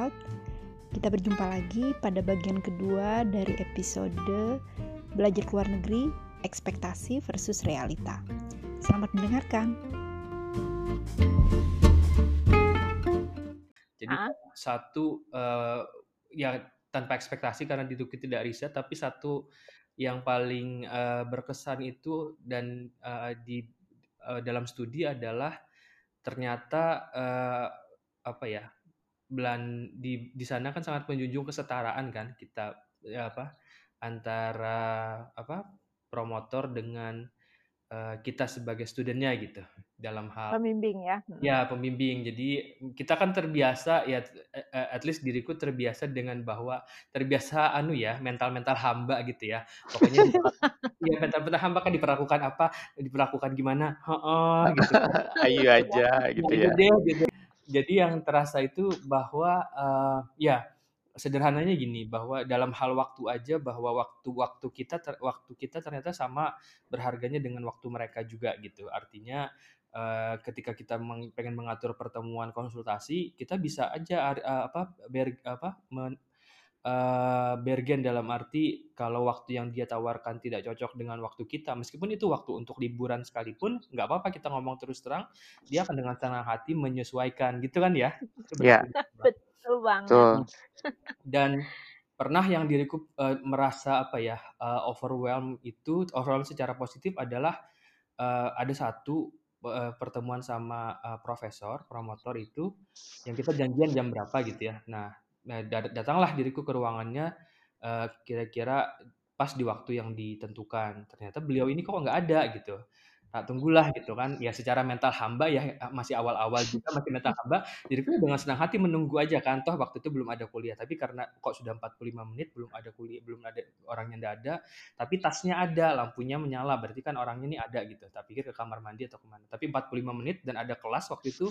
Talk. Kita berjumpa lagi pada bagian kedua dari episode Belajar luar negeri, ekspektasi versus realita. Selamat mendengarkan. Jadi satu uh, ya tanpa ekspektasi karena itu tidak riset, tapi satu yang paling uh, berkesan itu dan uh, di uh, dalam studi adalah ternyata uh, apa ya belan di di sana kan sangat menjunjung kesetaraan kan kita ya apa antara apa promotor dengan uh, kita sebagai studentnya gitu dalam hal pembimbing ya? Ya pembimbing. Jadi kita kan terbiasa ya at least diriku terbiasa dengan bahwa terbiasa anu ya mental mental hamba gitu ya. Pokoknya ya mental mental hamba kan diperlakukan apa diperlakukan gimana? Oh, gitu ayo aja gitu ya. gitu jadi yang terasa itu bahwa uh, ya sederhananya gini bahwa dalam hal waktu aja bahwa waktu-waktu kita ter, waktu kita ternyata sama berharganya dengan waktu mereka juga gitu. Artinya uh, ketika kita meng, pengen mengatur pertemuan konsultasi kita bisa aja uh, apa ber, apa men, uh, bergen dalam arti kalau waktu yang dia tawarkan tidak cocok dengan waktu kita, meskipun itu waktu untuk liburan sekalipun, nggak apa-apa kita ngomong terus terang, dia akan dengan senang hati menyesuaikan, gitu kan ya? Iya. Betul banget. Dan pernah yang diriku uh, merasa apa ya uh, overwhelm itu overwhelm secara positif adalah uh, ada satu uh, pertemuan sama uh, profesor promotor itu yang kita janjian jam berapa gitu ya. Nah Nah, datanglah diriku ke ruangannya uh, kira-kira pas di waktu yang ditentukan. Ternyata beliau ini kok nggak ada gitu. Tak tunggulah gitu kan. Ya secara mental hamba ya masih awal-awal juga masih mental hamba. Diriku dengan senang hati menunggu aja kan. Toh waktu itu belum ada kuliah. Tapi karena kok sudah 45 menit belum ada kuliah, belum ada orangnya nggak ada. Tapi tasnya ada, lampunya menyala. Berarti kan orangnya ini ada gitu. Tak pikir ke kamar mandi atau ke mana. Tapi 45 menit dan ada kelas waktu itu.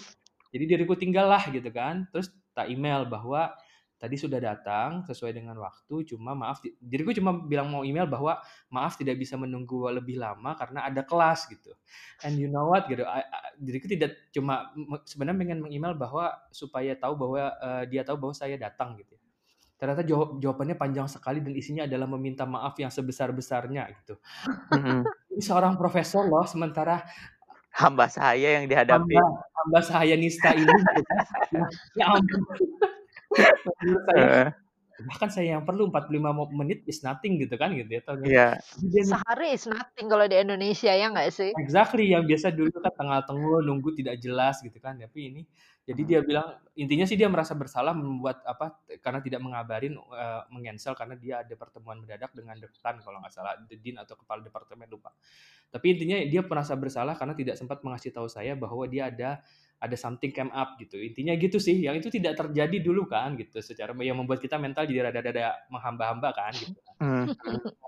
Jadi diriku tinggal lah gitu kan. Terus tak email bahwa tadi sudah datang sesuai dengan waktu cuma maaf diriku cuma bilang mau email bahwa maaf tidak bisa menunggu lebih lama karena ada kelas gitu. And you know what gitu I, I, diriku tidak cuma sebenarnya pengen mengemail bahwa supaya tahu bahwa uh, dia tahu bahwa saya datang gitu ternyata jawab, jawabannya panjang sekali dan isinya adalah meminta maaf yang sebesar besarnya gitu ini seorang profesor loh sementara hamba saya yang dihadapi. Hamba, hamba saya nista ini gitu. Ya, ya ampun menurut saya bahkan saya yang perlu 45 menit is nothing gitu kan gitu ya. Yeah. Sehari is nothing kalau di Indonesia ya nggak sih? Exactly yang biasa dulu kan tengah tengah nunggu tidak jelas gitu kan. Tapi ini jadi dia bilang intinya sih dia merasa bersalah membuat apa karena tidak mengabarin uh, mengcancel karena dia ada pertemuan mendadak dengan dekan kalau nggak salah dean atau kepala departemen lupa. Tapi intinya dia merasa bersalah karena tidak sempat mengasih tahu saya bahwa dia ada ada something came up gitu. Intinya gitu sih. Yang itu tidak terjadi dulu kan gitu. Secara yang membuat kita mental jadi rada-rada menghamba-hamba kan gitu. Hmm.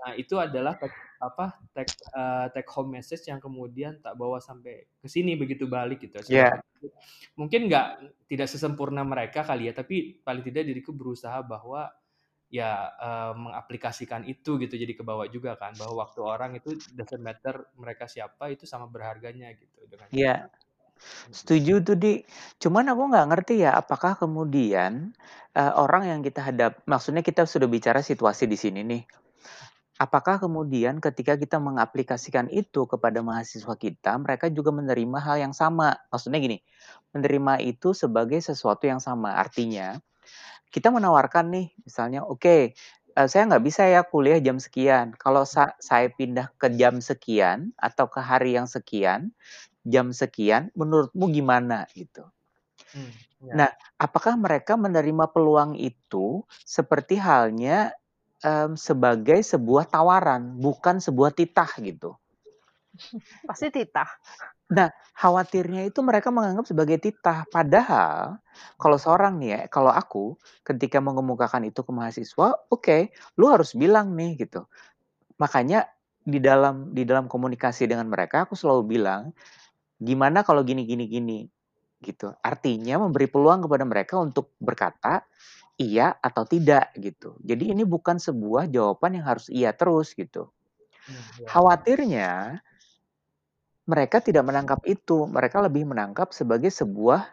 Nah, itu adalah take, apa take uh, take home message yang kemudian tak bawa sampai ke sini begitu balik gitu. Yeah. Mungkin nggak tidak sesempurna mereka kali ya, tapi paling tidak diriku berusaha bahwa ya uh, mengaplikasikan itu gitu jadi ke bawah juga kan bahwa waktu orang itu doesn't matter mereka siapa itu sama berharganya gitu dengan Iya. Setuju tuh, Di. Cuman aku nggak ngerti ya, apakah kemudian, uh, orang yang kita hadap maksudnya kita sudah bicara situasi di sini nih. Apakah kemudian ketika kita mengaplikasikan itu kepada mahasiswa kita, mereka juga menerima hal yang sama? Maksudnya gini, menerima itu sebagai sesuatu yang sama. Artinya, kita menawarkan nih, misalnya, "Oke, uh, saya nggak bisa ya kuliah jam sekian. Kalau sa saya pindah ke jam sekian atau ke hari yang sekian, jam sekian, menurutmu gimana gitu. Hmm, ya. Nah, apakah mereka menerima peluang itu seperti halnya um, sebagai sebuah tawaran, bukan sebuah titah gitu? Pasti titah. Nah, khawatirnya itu mereka menganggap sebagai titah. Padahal, kalau seorang nih ya, kalau aku ketika mengemukakan itu ke mahasiswa, oke, okay, lu harus bilang nih gitu. Makanya di dalam di dalam komunikasi dengan mereka, aku selalu bilang, gimana kalau gini gini gini gitu. Artinya memberi peluang kepada mereka untuk berkata iya atau tidak gitu. Jadi ini bukan sebuah jawaban yang harus iya terus gitu. Hmm, ya. Khawatirnya mereka tidak menangkap itu, mereka lebih menangkap sebagai sebuah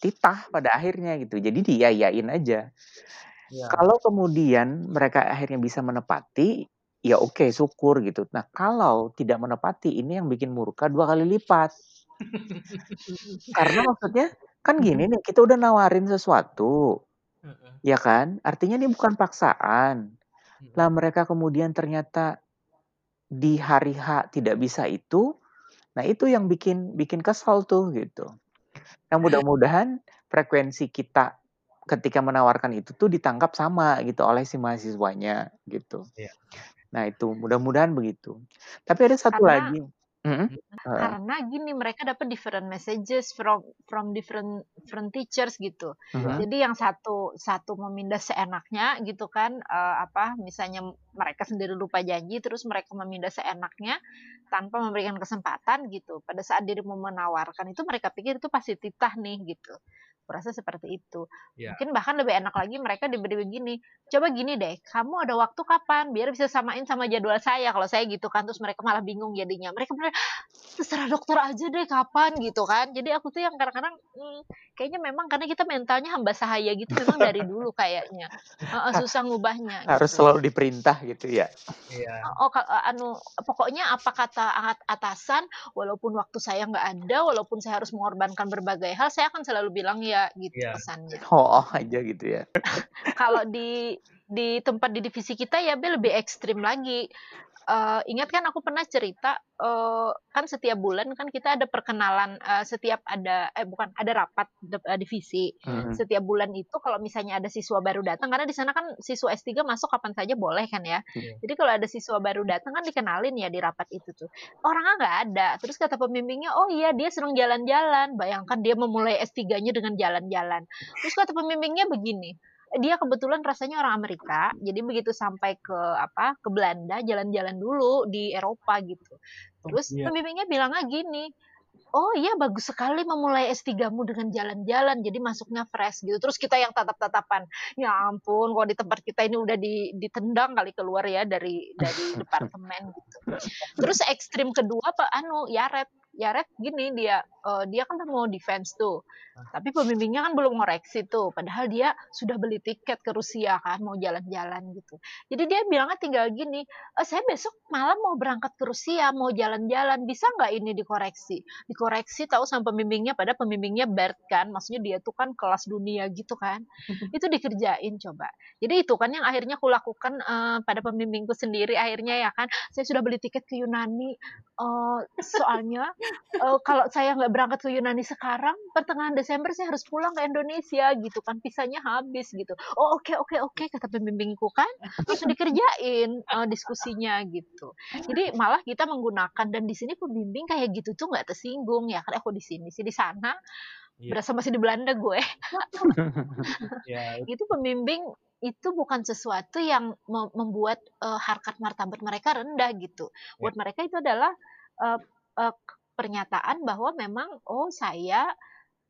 titah pada akhirnya gitu. Jadi diyayain aja. Iya. Kalau kemudian mereka akhirnya bisa menepati, ya oke syukur gitu. Nah kalau tidak menepati ini yang bikin murka dua kali lipat. Karena maksudnya kan gini nih, kita udah nawarin sesuatu, Heeh. ya kan? Artinya ini bukan paksaan. Mhm. Lah mereka kemudian ternyata di hari H tidak bisa itu, nah itu yang bikin bikin kesal tuh gitu. Nah mudah-mudahan frekuensi kita ketika menawarkan itu tuh ditangkap sama gitu oleh si mahasiswanya gitu. Iya. Nah itu mudah-mudahan begitu. Tapi ada satu Karena lagi. Mhm. Heeh. karena gini mereka dapat different messages from from different different teachers gitu. Mhm. Jadi yang satu satu memindah seenaknya gitu kan eh, apa misalnya mereka sendiri lupa janji terus mereka memindah seenaknya tanpa memberikan kesempatan gitu. Pada saat dirimu menawarkan itu mereka pikir itu pasti titah nih gitu. Kurasa seperti itu. Iya. Mungkin bahkan lebih enak lagi mereka diberi begini. Coba gini deh, kamu ada waktu kapan? Biar bisa samain sama jadwal saya. Kalau saya gitu kan, terus mereka malah bingung jadinya. Mereka bener, terserah dokter aja deh kapan gitu kan. Jadi aku tuh yang kadang-kadang hmm, kayaknya memang karena kita mentalnya hamba sahaya gitu memang dari dulu kayaknya. Heeh, susah ngubahnya Harus gitu. selalu diperintah gitu ya. Iya. Oh, eh, anu pokoknya apa kata at- atasan, walaupun waktu saya nggak ada, walaupun saya harus mengorbankan berbagai hal, saya akan selalu bilang ya gitu Iya. pesannya. Oh, oh aja gitu ya. Kalau di di tempat di divisi kita ya lebih ekstrim lagi. Eh, ingat kan aku pernah cerita eh, kan setiap bulan kan kita ada perkenalan eh, setiap ada eh bukan ada rapat de- eh, divisi Mhm. setiap bulan itu kalau misalnya ada siswa baru datang karena di sana kan siswa S3 masuk kapan saja boleh kan ya. Iya. Jadi kalau ada siswa baru datang kan dikenalin ya di rapat itu tuh. Orangnya nggak ada. Terus kata pembimbingnya, "Oh iya, dia senang jalan-jalan." Bayangkan dia memulai S3-nya dengan jalan-jalan. Terus kata pembimbingnya begini, dia kebetulan rasanya orang Amerika, jadi begitu sampai ke apa ke Belanda jalan-jalan dulu di Eropa gitu. Oh, Terus iya. pembimbingnya bilangnya gini, Oh iya bagus sekali memulai S3-mu dengan jalan-jalan jadi masuknya fresh gitu. Terus kita yang tatap-tatapan. Ya ampun kalau di tempat kita ini udah di- ditendang kali keluar ya dari dari departemen gitu. Terus ekstrim kedua Pak anu Yaret. Yaret gini dia eh, dia kan mau defense tuh. Tapi pembimbingnya kan belum ngoreksi tuh. Padahal dia sudah beli tiket ke Rusia kan mau jalan-jalan gitu. Jadi dia bilangnya tinggal gini, "Eh, saya besok malam mau berangkat ke Rusia, mau jalan-jalan, bisa nggak ini dikoreksi? Dikoreksi tahu sama pembimbingnya, pada pembimbingnya Bert kan, maksudnya dia tuh kan kelas dunia gitu kan. Itu dikerjain coba. Jadi itu kan yang akhirnya aku lakukan eh, pada pembimbingku sendiri akhirnya ya kan, saya sudah beli tiket ke Yunani. Eh, soalnya eh, kalau saya nggak berangkat ke Yunani sekarang, pertengahan Desember saya harus pulang ke Indonesia gitu kan, visanya habis gitu. Oh oke oke oke kata pembimbingku kan, langsung dikerjain eh, diskusinya gitu. Jadi malah kita menggunakan dan di sini pembimbing kayak gitu tuh nggak tersinggung ya kan aku di sini sih di sana Iya. berasa masih di Belanda gue. Ya, Itu pembimbing itu bukan sesuatu yang mem- membuat eh, harkat martabat mereka rendah gitu. Buat mereka itu adalah eh, eh, pernyataan bahwa memang oh saya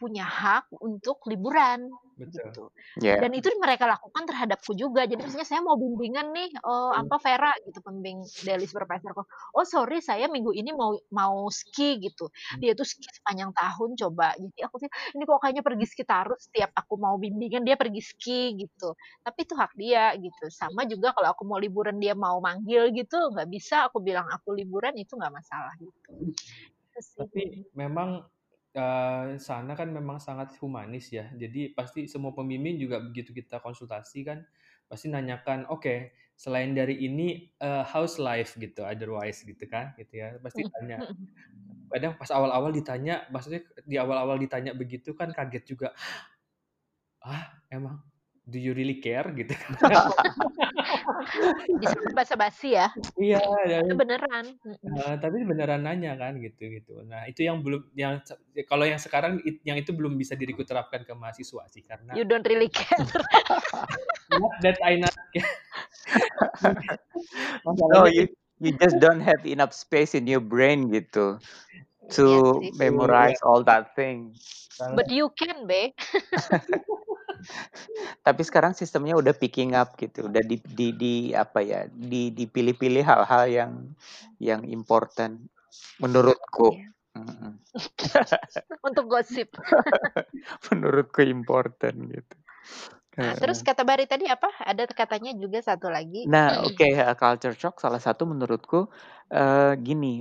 punya hak untuk liburan betul. gitu. Ya. Dan itu mereka lakukan terhadapku juga. Jadi maksudnya saya mau bimbingan nih, oh, apa Vera gitu pembimbing daily supervisorku. Oh sorry saya minggu ini mau mau ski gitu. Dia tuh ski sepanjang tahun coba. Jadi aku sih ini kok kayaknya pergi ski terus setiap aku mau bimbingan dia pergi ski gitu. Tapi itu hak dia gitu. Sama juga kalau aku mau liburan dia mau manggil gitu nggak bisa. Aku bilang aku liburan itu nggak masalah gitu. Itu sih. Tapi memang eh, sana kan memang sangat humanis ya. Jadi pasti semua pembimbing juga begitu kita konsultasi kan pasti nanyakan, oke, selain dari ini eh, how's life gitu, otherwise gitu kan, gitu ya. Pasti tanya. Kadang pas awal-awal ditanya, maksudnya di awal-awal ditanya begitu kan kaget juga. Ah, emang do you really care gitu. Bisa basa-basi ya. Iya, dan Itu beneran. Eh, tapi beneran nanya kan gitu gitu. Nah itu yang belum yang kalau yang sekarang it- yang itu belum bisa diriku terapkan ke mahasiswa sih karena You don't really care. not that I not No, masalahnya you you just don't have enough space in your brain gitu Iya to sih. memorize all that thing. But you can, Be. Tapi sekarang sistemnya udah picking up gitu, udah di di, di apa ya, di dipilih-pilih hal-hal yang yang important menurutku. Iya. Untuk gosip. Menurutku important gitu. Nah, terus kata Bari tadi apa? Ada katanya juga satu lagi. Nah, oke, heeh, culture shock salah satu menurutku, eee, gini,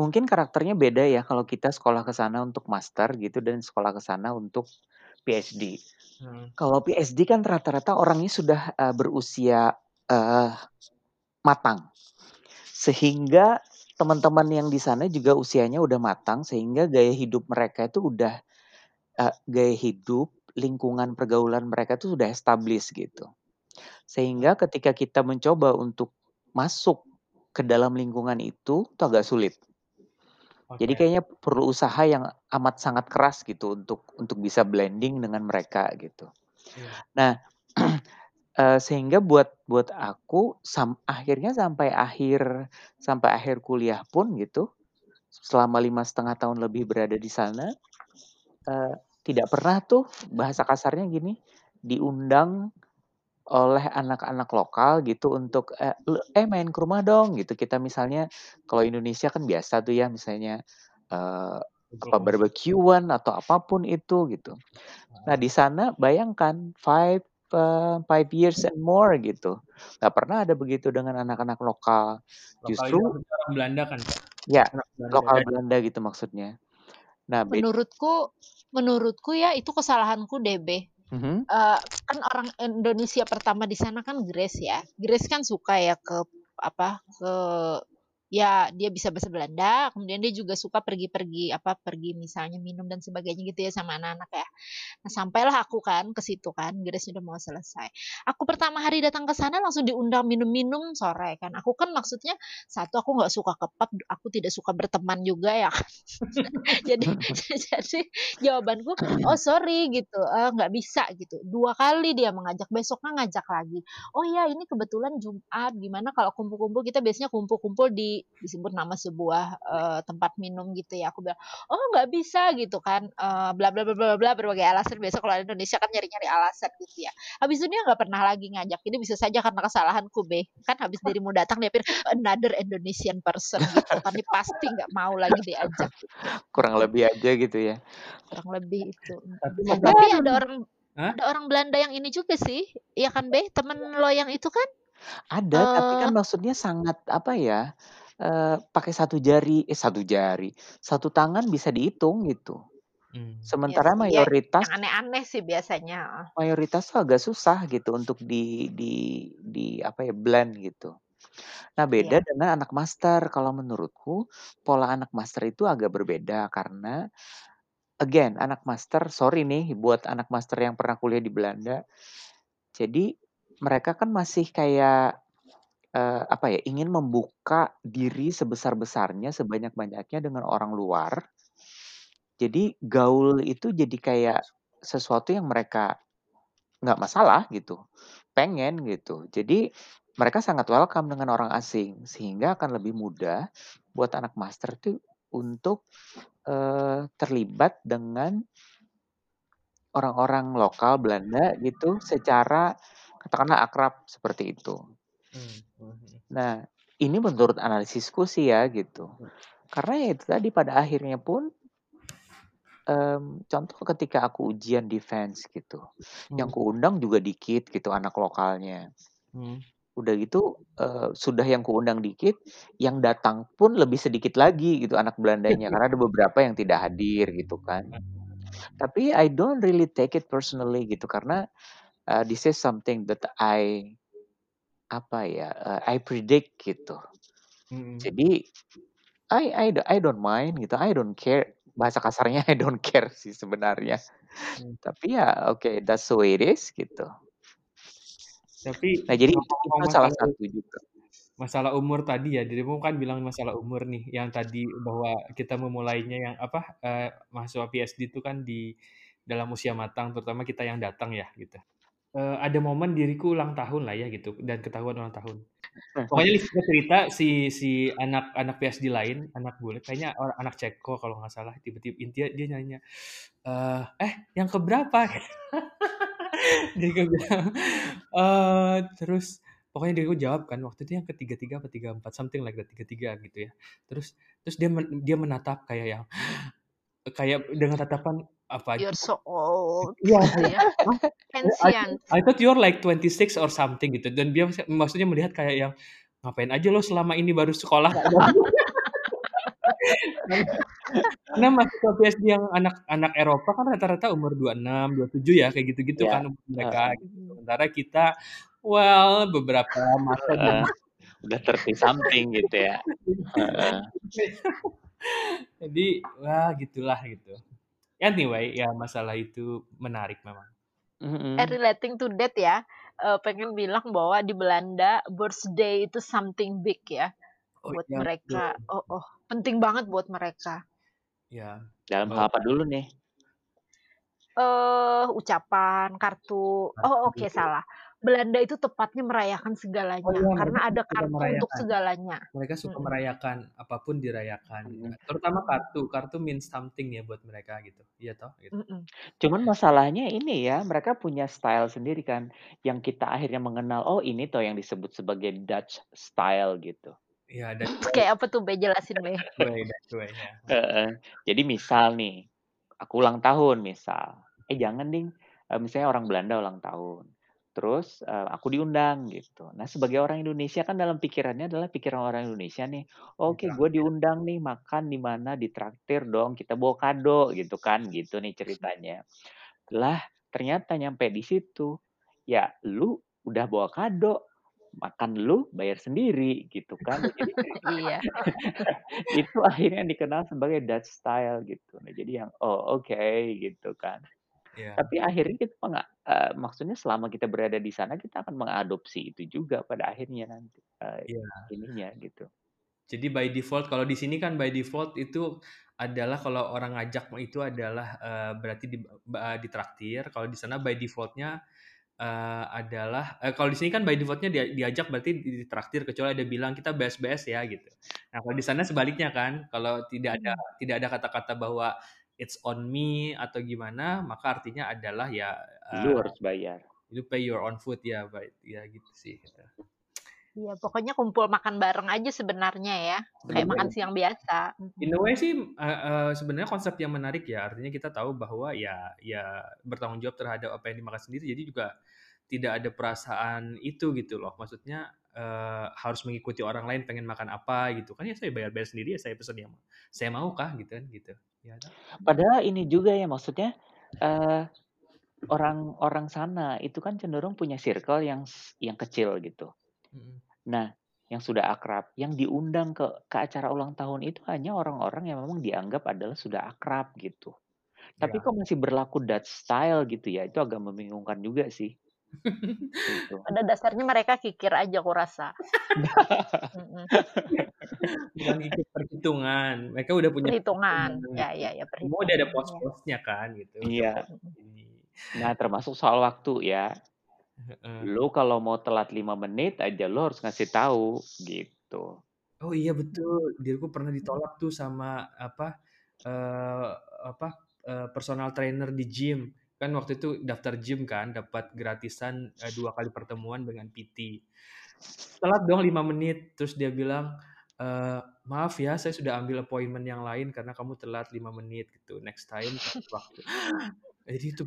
mungkin karakternya beda ya kalau kita sekolah ke sana untuk master gitu dan sekolah ke sana untuk PhD. Hmm. Kalau PhD kan rata-rata orangnya sudah, eee, berusia, eee, matang. Sehingga teman-teman yang di sana juga usianya udah matang sehingga gaya hidup mereka itu udah, eee, gaya hidup, lingkungan pergaulan mereka tuh sudah established gitu. Sehingga ketika kita mencoba untuk masuk ke dalam lingkungan itu, itu agak sulit. Jadi kayaknya perlu usaha yang amat sangat keras gitu untuk untuk bisa blending dengan mereka gitu. Iya. Nah, eee, sehingga buat buat aku sam akhirnya sampai akhir sampai akhir kuliah pun gitu, selama lima setengah tahun lebih berada di sana, eee, tidak pernah tuh bahasa kasarnya gini, diundang oleh anak-anak lokal gitu untuk, le "Eh, main ke rumah dong," gitu. Kita misalnya kalau Indonesia kan biasa tuh ya misalnya, eee, apa, barbeque-an atau apa pun itu gitu. Nah, di Heeh. sana bayangkan five eee, 5 years and more gitu, nggak pernah ada begitu dengan anak-anak lokal. Lokal Justru orang Belanda kan? Ya, Belanda lokal ya? Belanda gitu maksudnya. Nah, Menurutku menurutku ya itu kesalahanku deh, Mhm. Eee, kan orang Indonesia pertama di sana kan Grace ya. Grace kan suka ya ke apa, ke ya dia bisa bahasa Belanda, kemudian dia juga suka pergi-pergi apa, pergi misalnya minum dan sebagainya gitu ya sama anak-anak ya. Nah, sampailah aku kan ke situ kan, Grace udah mau selesai. Aku pertama hari datang ke sana langsung diundang minum-minum sore kan. Aku kan maksudnya satu aku nggak suka ke pub, aku tidak suka berteman juga ya kan. Jadi jadi jawabanku, "Oh sorry," gitu, eee, "nggak bisa," gitu. 2 kali dia mengajak, besoknya ngajak lagi. "Oh ya ini kebetulan Jumat, gimana kalau kumpul-kumpul?" Kita biasanya kumpul-kumpul di disebut nama sebuah, eee, tempat minum gitu ya. Aku bilang, "Oh nggak bisa," gitu kan, eee, bla bla bla bla bla, berbagai alasan. Biasa kalau orang Indonesia kan nyari-nyari alasan gitu ya. Habis itu dia nggak pernah lagi ngajak. Ini bisa saja karena kesalahanku, Be. Kan habis dirimu datang dia pikir, "Another Indonesian person," gitu kan, "Ini pasti nggak mau lagi diajak," gitu. Kurang lebih aja gitu ya. Kurang lebih itu, Tapi Tapi ada orang Hah? ada orang Belanda yang ini juga sih, iya kan, Be? Temen lo yang itu kan, Ada, tapi eee kan maksudnya sangat apa ya, pakai 1 jari eh 1 jari, 1 tangan bisa dihitung gitu. Mmm. Iya Sementara ya mayoritas yang aneh-aneh sih biasanya, heeh. mayoritas tuh agak susah gitu untuk di di di apa ya, blend gitu. Nah, beda Iya. dengan anak master. Kalau menurutku pola anak master itu agak berbeda karena again, anak master sorry nih buat anak master yang pernah kuliah di Belanda. Jadi mereka kan masih kayak, eee, apa ya, ingin membuka diri sebesar-besarnya, sebanyak-banyaknya dengan orang luar. Jadi gaul itu jadi kayak sesuatu yang mereka nggak masalah gitu, pengen gitu. Jadi mereka sangat welcome dengan orang asing, sehingga akan lebih mudah buat anak master tuh untuk, eee, terlibat dengan orang-orang lokal Belanda gitu secara katakanlah akrab seperti itu. Mhm. Nah, ini menurut analisisku sih ya gitu. Karena ya itu tadi pada akhirnya pun mmm, contoh ketika aku ujian defense gitu, yang Mmm. kuundang juga dikit gitu anak lokalnya. Mmm. Udah gitu, eee, sudah yang kuundang dikit, yang datang pun lebih sedikit lagi gitu anak Belandanya, karena ada beberapa yang tidak hadir gitu kan. Tapi I don't really take it personally gitu karena, eee, this is something that I apa ya, eee, I predict gitu. Mhm. Jadi I I I don't mind gitu, I don't care. Bahasa kasarnya I don't care sih sebenarnya. Mmm. Tapi ya oke, that's the way it is gitu. Tapi Nah, jadi itu itu ngomong-ngomong salah masalah satu juga. masalah umur tadi ya, dirimu kan bilang masalah umur nih, yang tadi bahwa kita memulainya yang apa, eee, mahasiswa PhD itu kan di dalam usia matang, terutama kita yang datang ya gitu. Eee, ada momen diriku ulang tahun lah ya gitu, dan ketahuan ulang tahun. Pokoknya dia cerita si si anak anak PhD lain, anak bule, kayaknya or anak Ceko kalau nggak salah, tiba-tiba intinya dia nanya, eee, "Eh, yang ke berapa?" Dia kan bilang, eee, terus pokoknya dia jawab kan waktu itu yang ketiga-tiga apa tiga empat something like that tiga-tiga gitu ya. Terus terus dia men dia menatap kayak yang kayak dengan tatapan apa You're so old Iya, gitu ya. "Hah? I thought you're like 26 or something," gitu. Dan dia maksud maksudnya melihat kayak yang, "Ngapain aja lo selama ini baru sekolah?" Karena mahasiswa PhD yang anak-anak Eropa kan rata-rata umur 26, 27 ya, kayak gitu-gitu Iya, kan umur mereka gitu. Sementara kita, well beberapa masa Heeh. Udah 30 something gitu ya. Heeh. Jadi, wah gitulah gitu. Anyway, ya masalah itu menarik memang. Mhm. And relating to that ya, eee, pengen bilang bahwa di Belanda birthday itu something big ya, Oh buat iya, mereka. betul. Oh oh, penting banget buat mereka. Iya. Dalam hal apa dulu nih? Eee, ucapan, kartu oh oke Kartu. salah. Belanda itu tepatnya merayakan Oh segalanya, iya, karena ada kartu untuk segalanya. Mereka suka Mhm. merayakan, apa pun dirayakan. Mhm. Terutama kartu, kartu means something ya buat mereka gitu. Iya toh? Gitu. Cuman masalahnya ini ya, mereka punya style sendiri kan, yang kita akhirnya mengenal, oh ini toh yang disebut sebagai Dutch style gitu. Iya, Dutch. Kayak apa tuh Be? Jelasin Be. Ya. Heeh. Jadi misal nih, aku ulang tahun misal, eh jangan ding, eee, misalnya orang Belanda ulang tahun, terus, eee, aku diundang gitu. Nah sebagai orang Indonesia kan dalam pikirannya adalah pikiran orang Indonesia nih, oke gue Ditraktir. diundang nih makan di mana, ditraktir dong, kita bawa kado gitu kan, gitu nih ceritanya. Lah ternyata nyampe di situ, ya lu udah bawa kado, makan lu bayar sendiri gitu kan. Jadi Iya. itu akhirnya dikenal sebagai Dutch style gitu. Nah jadi yang, oh oke gitu kan. Iya. Tapi akhirnya kita menga eee, maksudnya selama kita berada di sana kita akan mengadopsi itu juga pada akhirnya nanti, eee, Iya. ininya gitu. Jadi by default kalau di sini kan by default itu adalah kalau orang ngajak itu adalah, eee, berarti di ba ditraktir, kalau di sana by default-nya, eee, adalah eee, kalau di sini kan by default-nya dia diajak berarti ditraktir kecuali ada bilang, "Kita BS-BS ya," gitu. Nah kalau di sana sebaliknya kan, kalau tidak ada Mhm. tidak ada kata-kata bahwa it's on me atau gimana, maka artinya adalah ya, Lu eee, harus bayar. you pay your own food ya, by ya gitu sih, gitu. Iya, pokoknya kumpul makan bareng aja sebenarnya ya, kayak makan siang biasa. In a way sih, eee eee, sebenarnya konsep yang menarik ya, artinya kita tahu bahwa ya ya bertanggung jawab terhadap apa yang dimakan sendiri, jadi juga tidak ada perasaan itu gitu loh. Maksudnya, eee, harus mengikuti orang lain pengen makan apa gitu kan, ya saya bayar-bayar sendiri ya saya pesen yang saya mau kah gitu kan, gitu. Ya toh? Padahal ini juga ya maksudnya, eee, orang-orang sana itu kan cenderung punya circle yang s yang kecil gitu. Mhm. Nah, yang sudah akrab, yang diundang ke ke acara ulang tahun itu hanya orang-orang yang memang dianggap adalah sudah akrab gitu. Tapi Iya. kok masih berlaku Dutch style gitu ya, itu agak membingungkan juga sih. Gitu. Pada dasarnya mereka kikir aja aku rasa. Bukan ikut perhitungan, mereka udah punya Perhitungan, perhitungan ya ya ya Semua udah ada perhitungan, ya. pos-posnya kan gitu. Iya. Ini. Nah termasuk soal waktu ya. Heeh. Lu kalau mau telat 5 menit aja lu harus ngasih tahu, gitu. Oh iya betul, diriku pernah ditolak tuh sama apa, eee, apa, eee, personal trainer di gym. Kan waktu itu daftar gym kan, dapat gratisan, eee, 2 kali pertemuan dengan PT. Telat dong 5 menit, terus dia bilang, eee, "Maaf ya saya sudah ambil appointment yang lain karena kamu telat 5 menit," gitu, "next time waktu." Jadi itu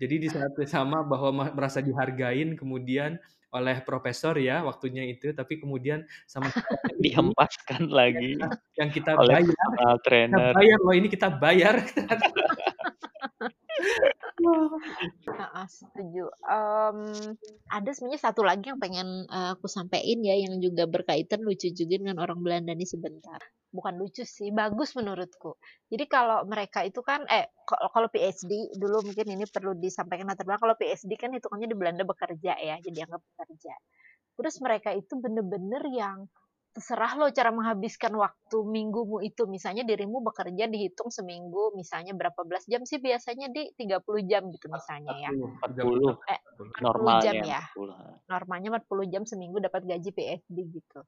jadi di saat sama bahwa merasa dihargain kemudian oleh profesor ya waktunya itu, tapi kemudian sama Dihempaskan lagi yang kita oleh bayar personal kita trainer. bayar loh, ini kita bayar Heeh, setuju. Mmm, ada sebenarnya satu lagi yang pengen, eee, aku sampein ya, yang juga berkaitan lucu juga dengan orang Belanda nih sebentar. Bukan lucu sih, bagus menurutku. Jadi kalau mereka itu kan eh, kalau PhD dulu mungkin ini perlu disampaikan latar belakang, kalau PhD kan hitungannya di Belanda bekerja ya, jadi dianggap bekerja. Terus mereka itu bener-bener yang terserah lo cara menghabiskan waktu minggumu itu. Misalnya dirimu bekerja dihitung seminggu, misalnya berapa belas jam sih biasanya di 30 jam gitu misalnya ya. 40, 30, 40 Eh, 40. 40 jam normalnya ya. 40, heeh. Normalnya 40 jam seminggu dapat gaji PhD gitu.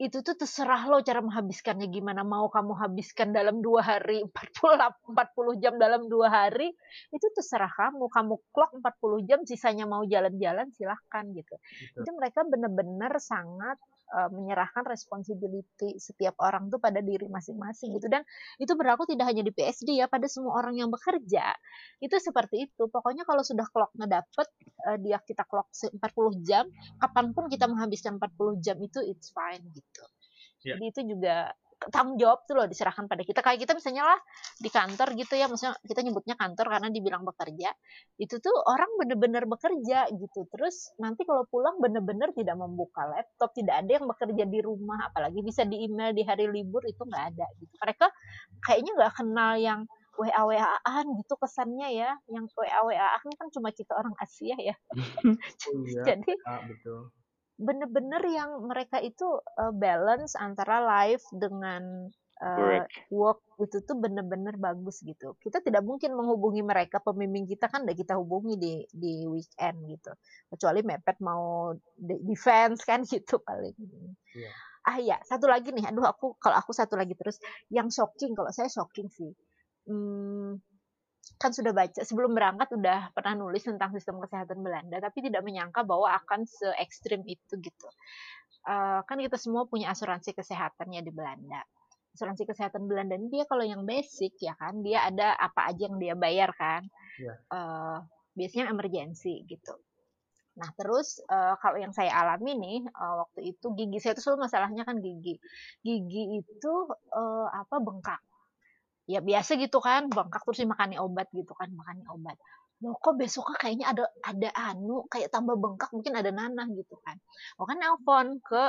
itu tuh terserah lo cara menghabiskannya gimana mau kamu habiskan dalam dua hari 40 40 jam dalam dua hari itu terserah kamu kamu clock 40 jam sisanya mau jalan-jalan silahkan gitu Betul. itu mereka benar-benar sangat uh, menyerahkan responsibility setiap orang tuh pada diri masing-masing gitu. Dan itu berlaku tidak hanya di PSD ya pada semua orang yang bekerja. Itu seperti itu. Pokoknya kalau sudah clocknya dapet uh, dia kita clock 40 jam kapan pun kita menghabiskan 40 jam itu it's fine gitu. Ya. jadi itu juga tanggung jawab tuh loh diserahkan pada kita. Kayak kita misalnya lah di kantor gitu ya maksudnya kita nyebutnya kantor karena dibilang bekerja. Itu tuh orang bener-bener bekerja gitu. Terus nanti kalau pulang bener-bener tidak membuka laptop tidak ada yang bekerja di rumah apalagi bisa di email di hari libur itu nggak ada gitu. Mereka kayaknya nggak kenal yang WA WA-an gitu kesannya ya. Yang WA WA-an kan cuma kita orang Asia ya. Iya, jadi ah, betul. Bener-bener yang mereka itu uh, balance antara life dengan uh, Work. work itu tuh bener-bener bagus gitu. Kita tidak mungkin menghubungi mereka pembimbing kita kan udah kita hubungi di di weekend gitu. Kecuali mepet mau de- defense kan gitu paling. Iya. Ah ya, satu lagi nih. Aduh aku kalau aku satu lagi terus yang shocking kalau saya shocking sih. Hmm, kan sudah baca sebelum berangkat udah pernah nulis tentang sistem kesehatan Belanda tapi tidak menyangka bahwa akan se ekstrim itu gitu Eh, kan kita semua punya asuransi kesehatannya di Belanda asuransi kesehatan Belanda ini dia kalau yang basic ya kan dia ada apa aja yang dia bayar kan Iya. Eh, biasanya emergency gitu Nah, terus eh, kalau yang saya alami nih eh, waktu itu gigi saya itu selalu masalahnya kan gigi. Gigi itu eh, apa bengkak. Ya biasa gitu kan, bengkak terus dimakani obat gitu kan, makani obat. Loh kok besoknya kayaknya ada ada anu kayak tambah bengkak mungkin ada nanah gitu kan. Oh kan nelpon ke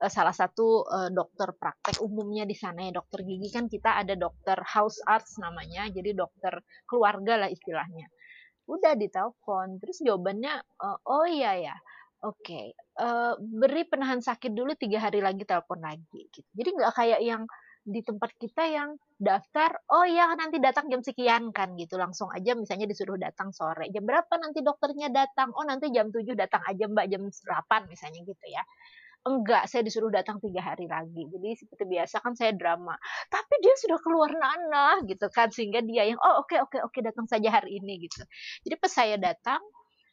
eh, salah satu eh, dokter praktek umumnya di sana ya dokter gigi kan kita ada dokter house arts namanya jadi dokter keluarga lah istilahnya udah ditelepon terus jawabannya eh, oh iya ya oke eh, beri penahan sakit dulu tiga hari lagi telepon lagi gitu jadi nggak kayak yang di tempat kita yang daftar oh ya nanti datang jam sekian kan gitu. Langsung aja misalnya disuruh datang sore. Jam berapa nanti dokternya datang? Oh nanti jam 7 datang aja mbak jam 8 misalnya gitu ya. Enggak saya disuruh datang tiga hari lagi. Jadi seperti biasa kan saya drama. Tapi dia sudah keluar nanah gitu kan sehingga dia yang oh oke oke oke datang saja hari ini gitu. Jadi pas saya datang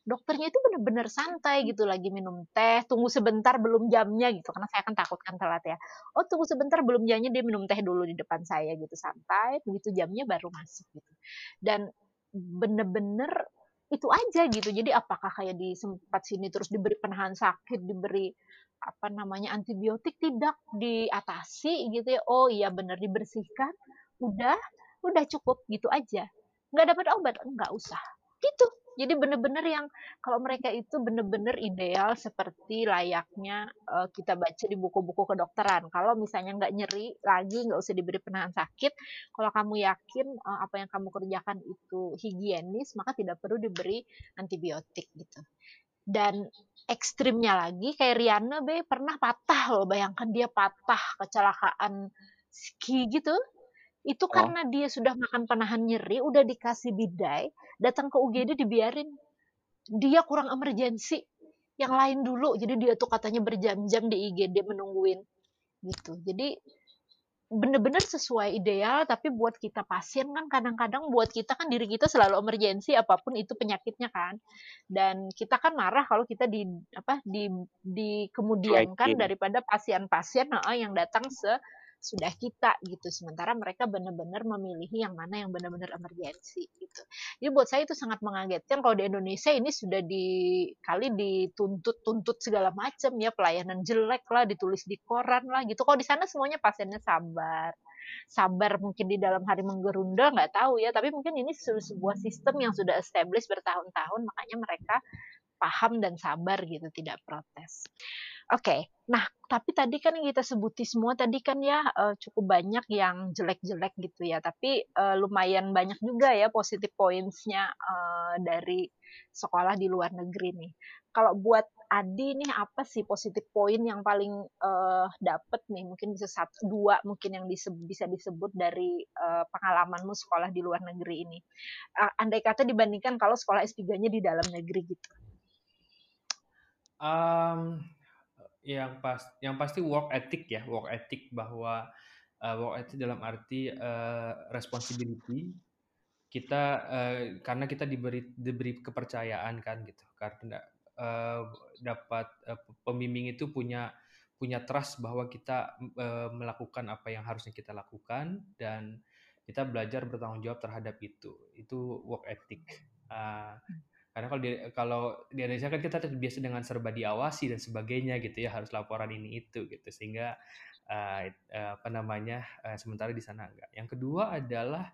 dokternya itu benar-benar santai gitu lagi minum teh tunggu sebentar belum jamnya gitu. Karena saya kan takut kan telat ya. Oh tunggu sebentar belum jamnya dia minum teh dulu di depan saya gitu. Santai begitu jamnya baru masuk gitu. Dan bener-bener itu aja gitu. Jadi apakah kayak di sempat sini terus diberi penahan sakit diberi apa namanya antibiotik? Tidak. Diatasi gitu ya. Oh iya benar dibersihkan. Udah udah cukup gitu aja. Nggak dapat obat? Nggak usah. Gitu jadi bener-bener yang kalau mereka itu bener-bener ideal seperti layaknya eh, kita baca di buku-buku kedokteran. Kalau misalnya nggak nyeri lagi nggak usah diberi penahan sakit kalau kamu yakin eh, apa yang kamu kerjakan itu higienis maka tidak perlu diberi antibiotik gitu. Dan ekstrimnya lagi kayak Riana be pernah patah loh bayangkan dia patah kecelakaan ski gitu itu Oh. karena dia sudah makan penahan nyeri udah dikasih bidai datang ke UGD dibiarin dia kurang emergensi yang lain dulu jadi dia tuh katanya berjam-jam di IGD menungguin gitu jadi bener-bener sesuai ideal tapi buat kita pasien kan kadang-kadang buat kita kan diri kita selalu emergensi apa pun itu penyakitnya kan dan kita kan marah kalau kita di apa di dikemudiankan Cuekin. daripada pasien-pasien nah, yang datang se sudah kita gitu. Sementara mereka benar-benar memilih yang mana yang benar-benar emergensi gitu. Jadi buat saya itu sangat mengagetkan kalau di Indonesia ini sudah dikali dituntut-tuntut segala macam ya pelayanan jelek lah ditulis di koran lah gitu. Kalau di sana semuanya pasiennya sabar. Sabar mungkin di dalam hari menggerunda nggak tahu ya. Tapi mungkin ini se- sebuah sistem yang sudah established bertahun-tahun makanya mereka paham dan sabar gitu tidak protes Oke, nah tapi tadi kan yang kita sebuti semua tadi kan ya eh, cukup banyak yang jelek-jelek gitu ya, tapi eh, lumayan banyak juga ya positif points-nya eh, dari sekolah di luar negeri nih. Kalau buat Adi nih apa sih positif poin yang paling eh, dapet nih? Mungkin bisa satu dua mungkin yang bisa disebut dari pengalamanmu sekolah di luar negeri ini. Eh, andai kata dibandingkan kalau sekolah S3-nya di dalam negeri gitu. Um, yang pas yang pasti work ethic ya, work ethic bahwa uh, work ethic dalam arti uh, responsibility. Kita uh, karena kita diberi diberi kepercayaan kan gitu karena uh, dapat uh, pembimbing itu punya punya trust bahwa kita uh, melakukan apa yang harusnya kita lakukan dan kita belajar bertanggung jawab terhadap itu. Itu work ethic. Uh, karena kalau di, kalau di Indonesia kan kita terbiasa dengan serba diawasi dan sebagainya gitu ya harus laporan ini itu gitu sehingga uh, apa namanya uh, sementara di sana enggak. Yang kedua adalah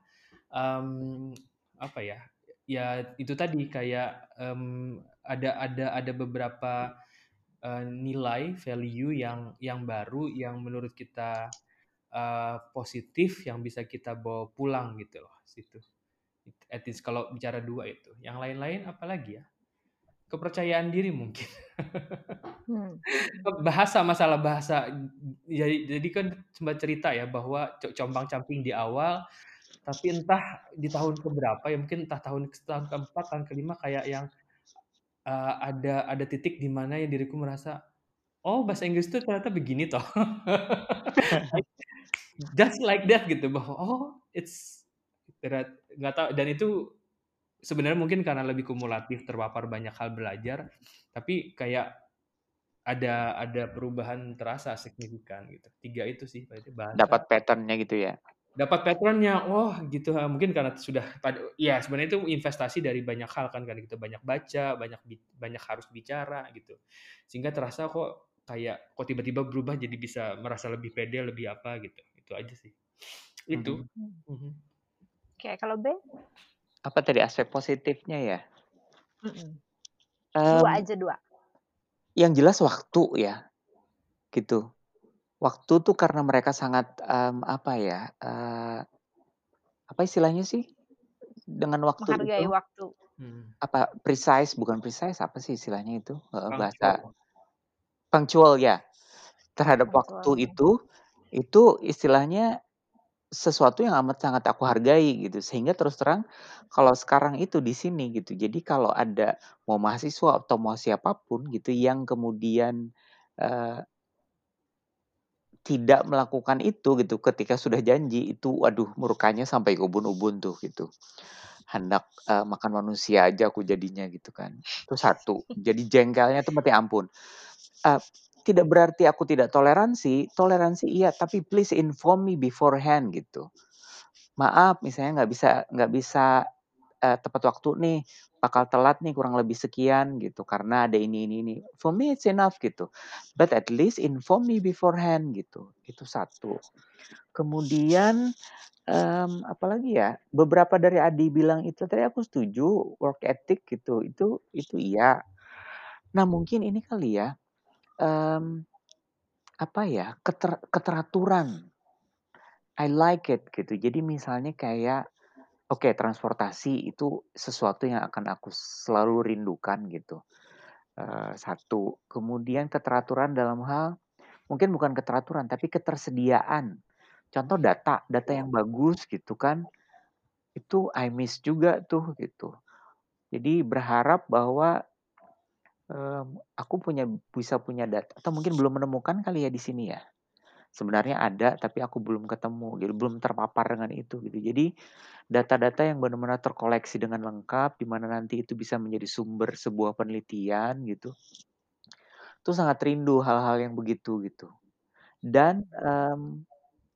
um, apa ya ya itu tadi kayak um, ada ada ada beberapa uh, nilai value yang yang baru yang menurut kita uh, positif yang bisa kita bawa pulang gitu loh situ etis kalau bicara dua itu. Yang lain-lain apalagi ya? Kepercayaan diri mungkin. Hmm. bahasa masalah bahasa. Jadi, jadi kan sempat cerita ya bahwa combang camping di awal, tapi entah di tahun keberapa ya mungkin entah tahun tahun keempat tahun kelima kayak yang uh, ada ada titik di mana ya diriku merasa oh bahasa Inggris itu ternyata begini toh just like that gitu bahwa oh it's nggak tahu. Dan itu sebenarnya mungkin karena lebih kumulatif terpapar banyak hal belajar tapi kayak ada ada perubahan terasa signifikan gitu. Tiga itu sih berarti bahasa. Dapat patternnya gitu ya? Dapat patternnya. Oh gitu mungkin karena sudah ya sebenarnya itu investasi dari banyak hal kan karena kita banyak baca banyak banyak harus bicara gitu. Sehingga terasa kok kayak kok tiba-tiba berubah jadi bisa merasa lebih pede lebih apa gitu. Itu aja sih. Itu. Mm -hmm. Mm -hmm. Oke, kalau B? Apa tadi aspek positifnya ya? Mm-mm. Dua um, aja dua. Yang jelas waktu ya, gitu. Waktu tuh karena mereka sangat um, apa ya? Uh, apa istilahnya sih? Dengan waktu Menghargai itu, waktu. Hmm. Apa precise? Bukan precise apa sih istilahnya itu? Uh, bahasa punctual ya. Terhadap punctual. waktu itu, itu istilahnya sesuatu yang amat sangat aku hargai gitu. Sehingga terus terang kalau sekarang itu di sini gitu. Jadi kalau ada mau mahasiswa atau mau siapa pun gitu yang kemudian uh, tidak melakukan itu gitu ketika sudah janji itu waduh murkanya sampai ubun-ubun tuh gitu. Hendak uh, makan manusia aja aku jadinya gitu kan. Itu satu. Jadi jengkelnya tuh mati ampun. Uh, tidak berarti aku tidak toleransi, toleransi iya, tapi please inform me beforehand gitu. Maaf, misalnya nggak bisa nggak bisa uh, tepat waktu nih, bakal telat nih kurang lebih sekian gitu karena ada ini ini ini. For me it's enough gitu. But at least inform me beforehand gitu. Itu satu. Kemudian um, apalagi ya beberapa dari Adi bilang itu tadi aku setuju work ethic gitu itu itu iya. Nah mungkin ini kali ya um, apa ya, keter keteraturan. I like it gitu. Jadi misalnya kayak, oke okay, transportasi itu sesuatu yang akan aku selalu rindukan gitu. Uh, satu, kemudian keteraturan dalam hal mungkin bukan keteraturan tapi ketersediaan. Contoh data, data yang bagus gitu kan. Itu I miss juga tuh gitu. Jadi berharap bahwa um, aku punya bisa punya data atau mungkin belum menemukan kali ya di sini ya. Sebenarnya ada tapi aku belum ketemu, jadi belum terpapar dengan itu gitu. Jadi data-data yang benar-benar terkoleksi dengan lengkap di mana nanti itu bisa menjadi sumber sebuah penelitian gitu. Itu sangat rindu hal-hal yang begitu gitu. Dan um,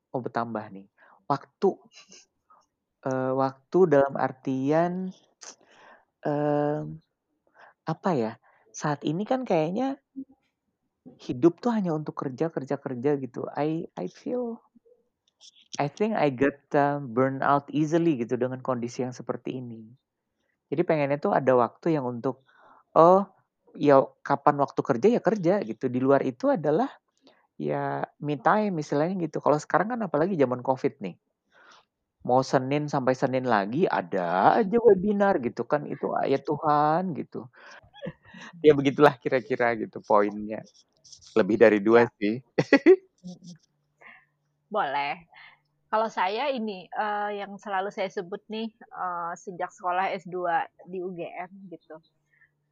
mau bertambah nih, waktu uh, waktu dalam artian um, apa ya? Saat ini kan kayaknya hidup tuh hanya untuk kerja kerja kerja gitu. I I feel I think I get uh, burn out easily gitu dengan kondisi yang seperti ini. Jadi pengennya tuh ada waktu yang untuk oh ya kapan waktu kerja ya kerja gitu. Di luar itu adalah ya me time misalnya gitu. Kalau sekarang kan apalagi zaman Covid nih. Mau Senin sampai Senin lagi ada aja webinar gitu kan itu ayat Tuhan gitu ya begitulah kira-kira gitu poinnya. Lebih dari dua ya. sih. Boleh. Kalau saya ini uh, yang selalu saya sebut nih uh, sejak sekolah S2 di UGM gitu.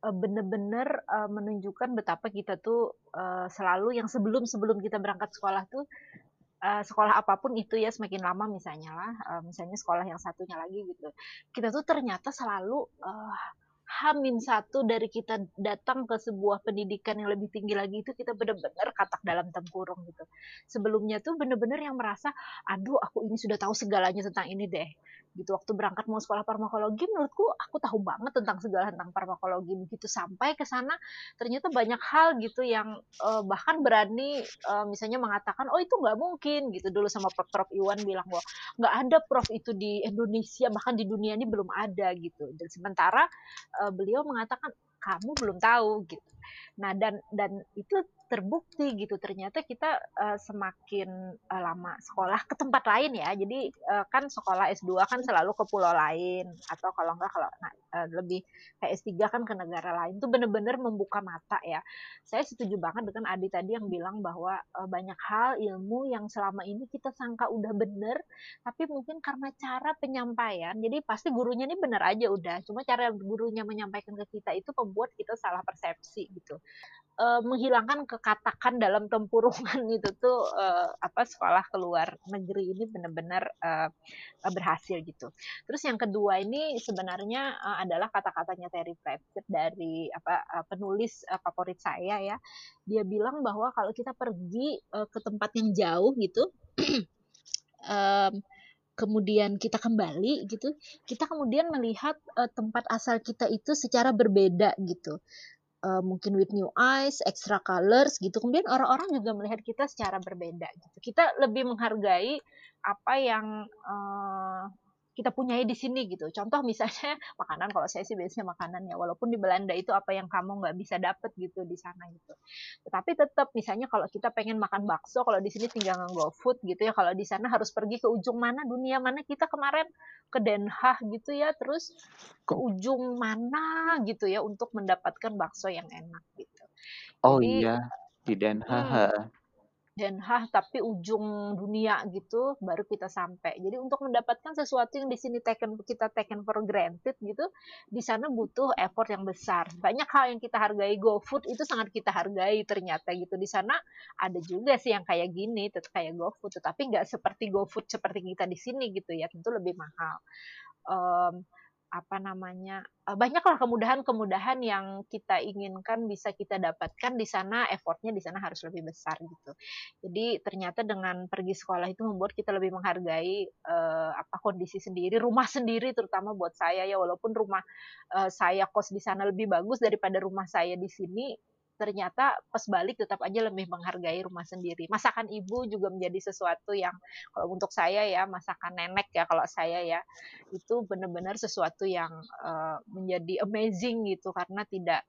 uh, bener-bener uh, menunjukkan betapa kita tuh uh, selalu yang sebelum-sebelum kita berangkat sekolah tuh uh, sekolah apa pun itu ya semakin lama misalnya lah, uh, misalnya sekolah yang satunya lagi gitu. Kita tuh ternyata selalu uh, Hamin satu dari kita datang ke sebuah pendidikan yang lebih tinggi lagi itu kita benar-benar katak dalam tempurung gitu. Sebelumnya tuh benar-benar yang merasa, aduh aku ini sudah tahu segalanya tentang ini deh gitu. Waktu berangkat mau sekolah farmakologi menurutku aku tahu banget tentang segala tentang farmakologi. Begitu sampai ke sana ternyata banyak hal gitu yang uh, bahkan berani uh, misalnya mengatakan oh itu nggak mungkin gitu. Dulu sama Prof. Iwan bilang bahwa nggak ada Prof itu di Indonesia bahkan di dunia ini belum ada gitu. Dan sementara uh, beliau mengatakan kamu belum tahu gitu Nah, dan dan itu terbukti gitu ternyata kita uh, semakin uh, lama sekolah ke tempat lain ya. Jadi uh, kan sekolah S2 kan selalu ke pulau lain atau kalau enggak kalau nah, uh, lebih kayak S3 kan ke negara lain itu benar-benar membuka mata ya. Saya setuju banget dengan Adi tadi yang bilang bahwa uh, banyak hal ilmu yang selama ini kita sangka udah bener tapi mungkin karena cara penyampaian jadi pasti gurunya ini bener aja udah cuma cara gurunya menyampaikan ke kita itu membuat kita salah persepsi gitu uh, menghilangkan kekatakan dalam tempurungan itu tuh uh, apa sekolah keluar negeri ini benar-benar uh, berhasil gitu. Terus yang kedua ini sebenarnya uh, adalah kata-katanya Terry Pratchett dari apa penulis uh, favorit saya ya. Dia bilang bahwa kalau kita pergi uh, ke tempat yang jauh gitu kemudian kita kembali gitu, kita kemudian melihat uh, tempat asal kita itu secara berbeda gitu uh, mungkin with new eyes, extra colors gitu. Kemudian orang-orang juga melihat kita secara berbeda gitu. Kita lebih menghargai apa yang uh, kita punyai di sini gitu. Contoh misalnya makanan kalau saya sih biasanya makanan ya walaupun di Belanda itu apa yang kamu nggak bisa dapet gitu di sana gitu. Tetapi tetap misalnya kalau kita pengen makan bakso kalau di sini tinggal nge food gitu ya kalau di sana harus pergi ke ujung mana dunia mana kita kemarin ke Den Haag gitu ya terus ke ujung mana gitu ya untuk mendapatkan bakso yang enak gitu. Oh Jadi, iya di Den Haag. Hmm, Den Haag tapi ujung dunia gitu baru kita sampai. Jadi untuk mendapatkan sesuatu yang di sini taken kita taken for granted gitu, di sana butuh effort yang besar. Banyak hal yang kita hargai GoFood itu sangat kita hargai ternyata gitu. Di sana ada juga sih yang kayak gini, tetap kayak GoFood, tetapi nggak seperti GoFood seperti kita di sini gitu ya, tentu lebih mahal. Um, apa namanya eh, banyaklah kemudahan-kemudahan yang kita inginkan bisa kita dapatkan di sana effortnya di sana harus lebih besar gitu. Jadi ternyata dengan pergi sekolah itu membuat kita lebih menghargai uh, apa kondisi sendiri rumah sendiri terutama buat saya ya. Walaupun rumah uh, saya kos di sana lebih bagus daripada rumah saya di sini ternyata pas balik tetap aja lebih menghargai rumah sendiri. Masakan ibu juga menjadi sesuatu yang kalau untuk saya ya masakan nenek ya kalau saya ya itu benar-benar sesuatu yang uh, menjadi amazing gitu karena tidak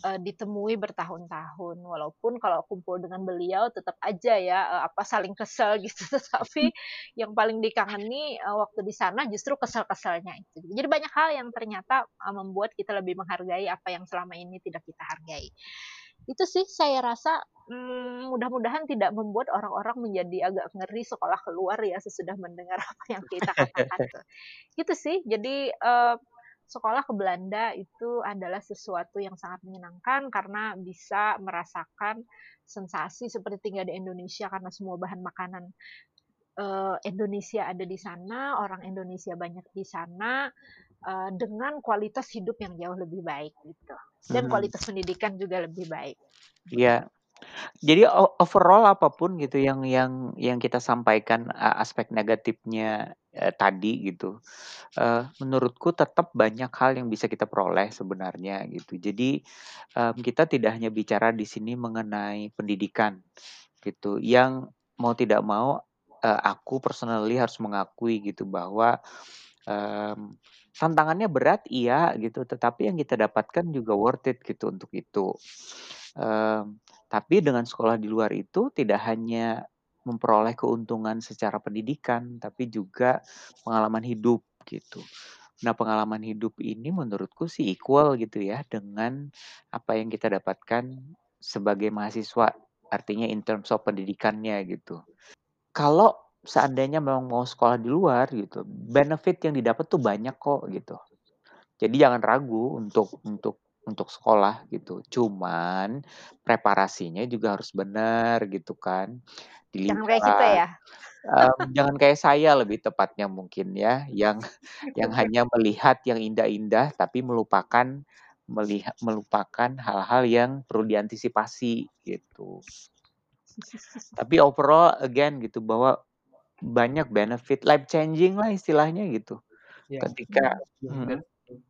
uh, ditemui bertahun-tahun. Walaupun kalau kumpul dengan beliau tetap aja ya uh, apa saling kesel gitu. Tetapi yang paling dikangeni uh, waktu di sana justru kesel-keselnya itu. Jadi banyak hal yang ternyata uh, membuat kita lebih menghargai apa yang selama ini tidak kita hargai itu sih saya rasa hmm, mudah-mudahan tidak membuat orang-orang menjadi agak ngeri sekolah keluar ya sesudah mendengar apa yang kita katakan. gitu sih. Jadi uh, sekolah ke Belanda itu adalah sesuatu yang sangat menyenangkan karena bisa merasakan sensasi seperti tinggal di Indonesia karena semua bahan makanan Indonesia ada di sana, orang Indonesia banyak di sana, uh, dengan kualitas hidup yang jauh lebih baik gitu dan hmm. kualitas pendidikan juga lebih baik. Iya. Jadi overall apa pun gitu yang yang yang kita sampaikan aspek negatifnya uh, tadi gitu, uh, menurutku tetap banyak hal yang bisa kita peroleh sebenarnya gitu. Jadi um, kita tidak hanya bicara di sini mengenai pendidikan gitu, yang mau tidak mau uh, aku personally harus mengakui gitu bahwa um, tantangannya berat iya gitu, tetapi yang kita dapatkan juga worth it gitu untuk itu. Um, tapi dengan sekolah di luar itu tidak hanya memperoleh keuntungan secara pendidikan, tapi juga pengalaman hidup gitu. Nah, pengalaman hidup ini menurutku sih equal gitu ya dengan apa yang kita dapatkan sebagai mahasiswa, artinya in terms of pendidikannya gitu. Kalau seandainya memang mau sekolah di luar gitu, benefit yang didapat tuh banyak kok gitu. Jadi jangan ragu untuk untuk untuk sekolah gitu. Cuman preparasinya juga harus benar gitu kan. Jangan kayak kita Dilihat, ya. mmm, jangan kayak saya lebih tepatnya mungkin ya, yang yang hanya melihat yang indah-indah tapi melupakan meliha melupakan hal-hal yang perlu diantisipasi gitu. Tapi overall again gitu bahwa banyak benefit, life changing lah istilahnya gitu. Ya, Ketika yeah, mhm. that's true.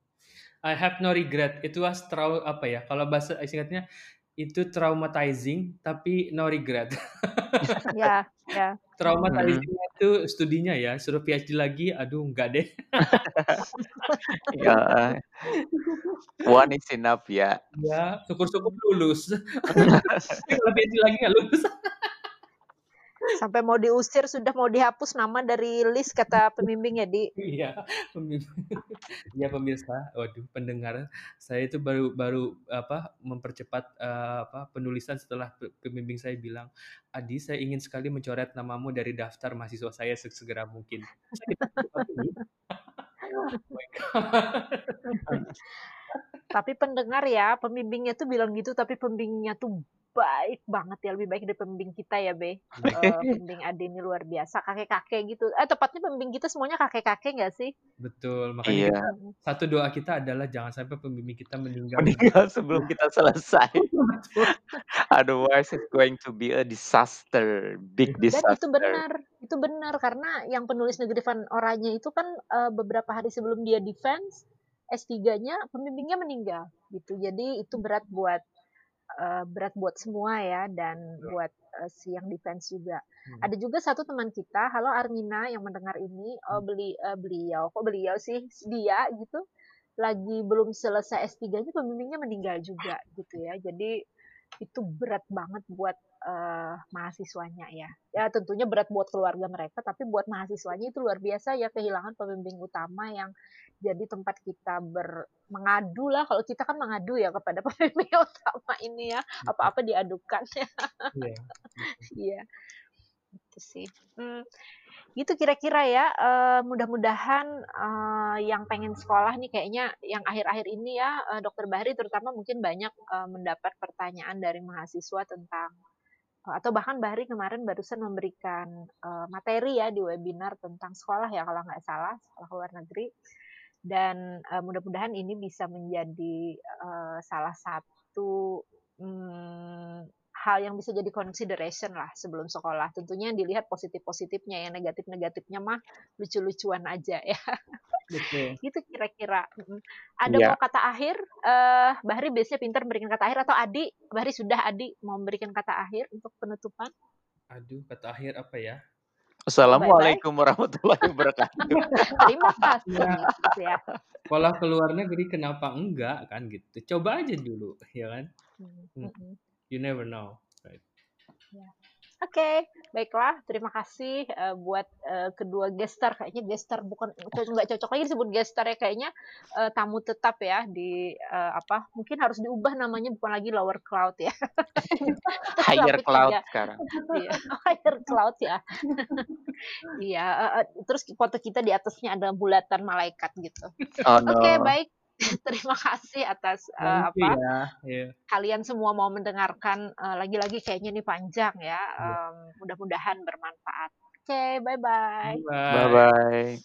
I have no regret. It was trau apa ya, kalau bahasa singkatnya itu traumatizing tapi no regret. Ya, ya. Mhm. Traumatizing-nya itu studinya ya, suruh PhD lagi, aduh enggak deh. Iya, heeh. One is enough ya. Ya, syukur-syukur lulus. Tapi kalau PhD lagi nggak lulus. Sampai mau diusir, sudah mau dihapus nama dari list kata pembimbing ya, Di. Iya, pembimbing. Iya pemirsa, waduh pendengar, saya itu baru baru apa, mempercepat, eee, apa, penulisan setelah pe pembimbing saya bilang, "Adi, saya ingin sekali mencoret namamu dari daftar mahasiswa saya sesegera mungkin." Oh my god. Tapi pendengar ya, pembimbingnya tuh bilang gitu, tapi pembimbingnya tuh baik banget ya, lebih baik dari pembimbing kita ya, Be. Eee, pembimbing Ade ini luar biasa, kakek-kakek gitu. Eh, tepatnya pembimbing kita semuanya kakek-kakek nggak sih? Betul, makanya Iya. Satu doa kita adalah jangan sampai pembimbing kita meninggal. Meninggal sebelum kita selesai. Otherwise it's going to be a disaster, big Dan itu disaster. benar, itu benar karena yang penulis negeri Van Oranye itu kan, eee, beberapa hari sebelum dia defense S3-nya, pembimbingnya meninggal gitu. Jadi itu berat buat eee, berat buat semua ya dan Betul. buat, eee, si yang defense juga. Hmm. Ada juga satu teman kita, halo Armina yang mendengar ini, eee, Hmm. beli eee, beliau, kok beliau sih, dia gitu, lagi belum selesai S3-nya pembimbingnya meninggal juga gitu ya. Jadi itu berat banget buat, eee, mahasiswanya ya. Ya tentunya berat buat keluarga mereka, tapi buat mahasiswanya itu luar biasa ya kehilangan pembimbing utama yang jadi tempat kita ber mengadu lah, kalau kita kan mengadu ya kepada pembimbing utama ini ya, Betul. apa-apa diadukan ya. Iya, betul. Iya, itu sih. Mmm, gitu kira-kira ya, eee, mudah-mudahan, eee, yang pengen sekolah nih kayaknya yang akhir-akhir ini ya, eee, Dokter Bahri terutama mungkin banyak, eee, mendapat pertanyaan dari mahasiswa tentang atau bahkan Bahri kemarin barusan memberikan, eee, materi ya di webinar tentang sekolah ya kalau nggak salah, sekolah luar negeri. Dan, eee, mudah-mudahan ini bisa menjadi, eee, salah satu, mmm, hal yang bisa jadi consideration lah sebelum sekolah. Tentunya dilihat positif-positifnya, yang negatif-negatifnya mah lucu-lucuan aja ya. Betul. Gitu kira-kira, mhm. Ada Iya. mau kata akhir? Eee, Bahri biasanya pintar memberikan kata akhir atau Adi? Bahri sudah, Adi mau memberikan kata akhir untuk penutupan? Aduh, kata akhir apa ya? Bye-bye. Assalamualaikum warahmatullahi wabarakatuh. Terima kasih, Ya. gitu ya. Sekolah ke luar negeri kenapa enggak kan gitu. Coba aja dulu, ya kan? Mhm, Hmm. You never know, right? Ya. Oke, baiklah. Terima kasih, eee, buat, eee, kedua gestar, kayaknya gestar bukan nggak cocok lagi disebut gestar ya, kayaknya, eee, tamu tetap ya di, eee, apa, mungkin harus diubah namanya bukan lagi lower cloud ya. Higher cloud tiga sekarang. iya, higher cloud ya. Iya, heeh, terus foto kita di atasnya ada bulatan malaikat gitu. Oh, Oke, no. baik. Terima kasih atas, you apa, ya, iya. kalian semua mau mendengarkan, eee, lagi-lagi kayaknya ini panjang ya, mmm, mudah-mudahan bermanfaat. Oke, bye-bye. Bye. Bye-bye.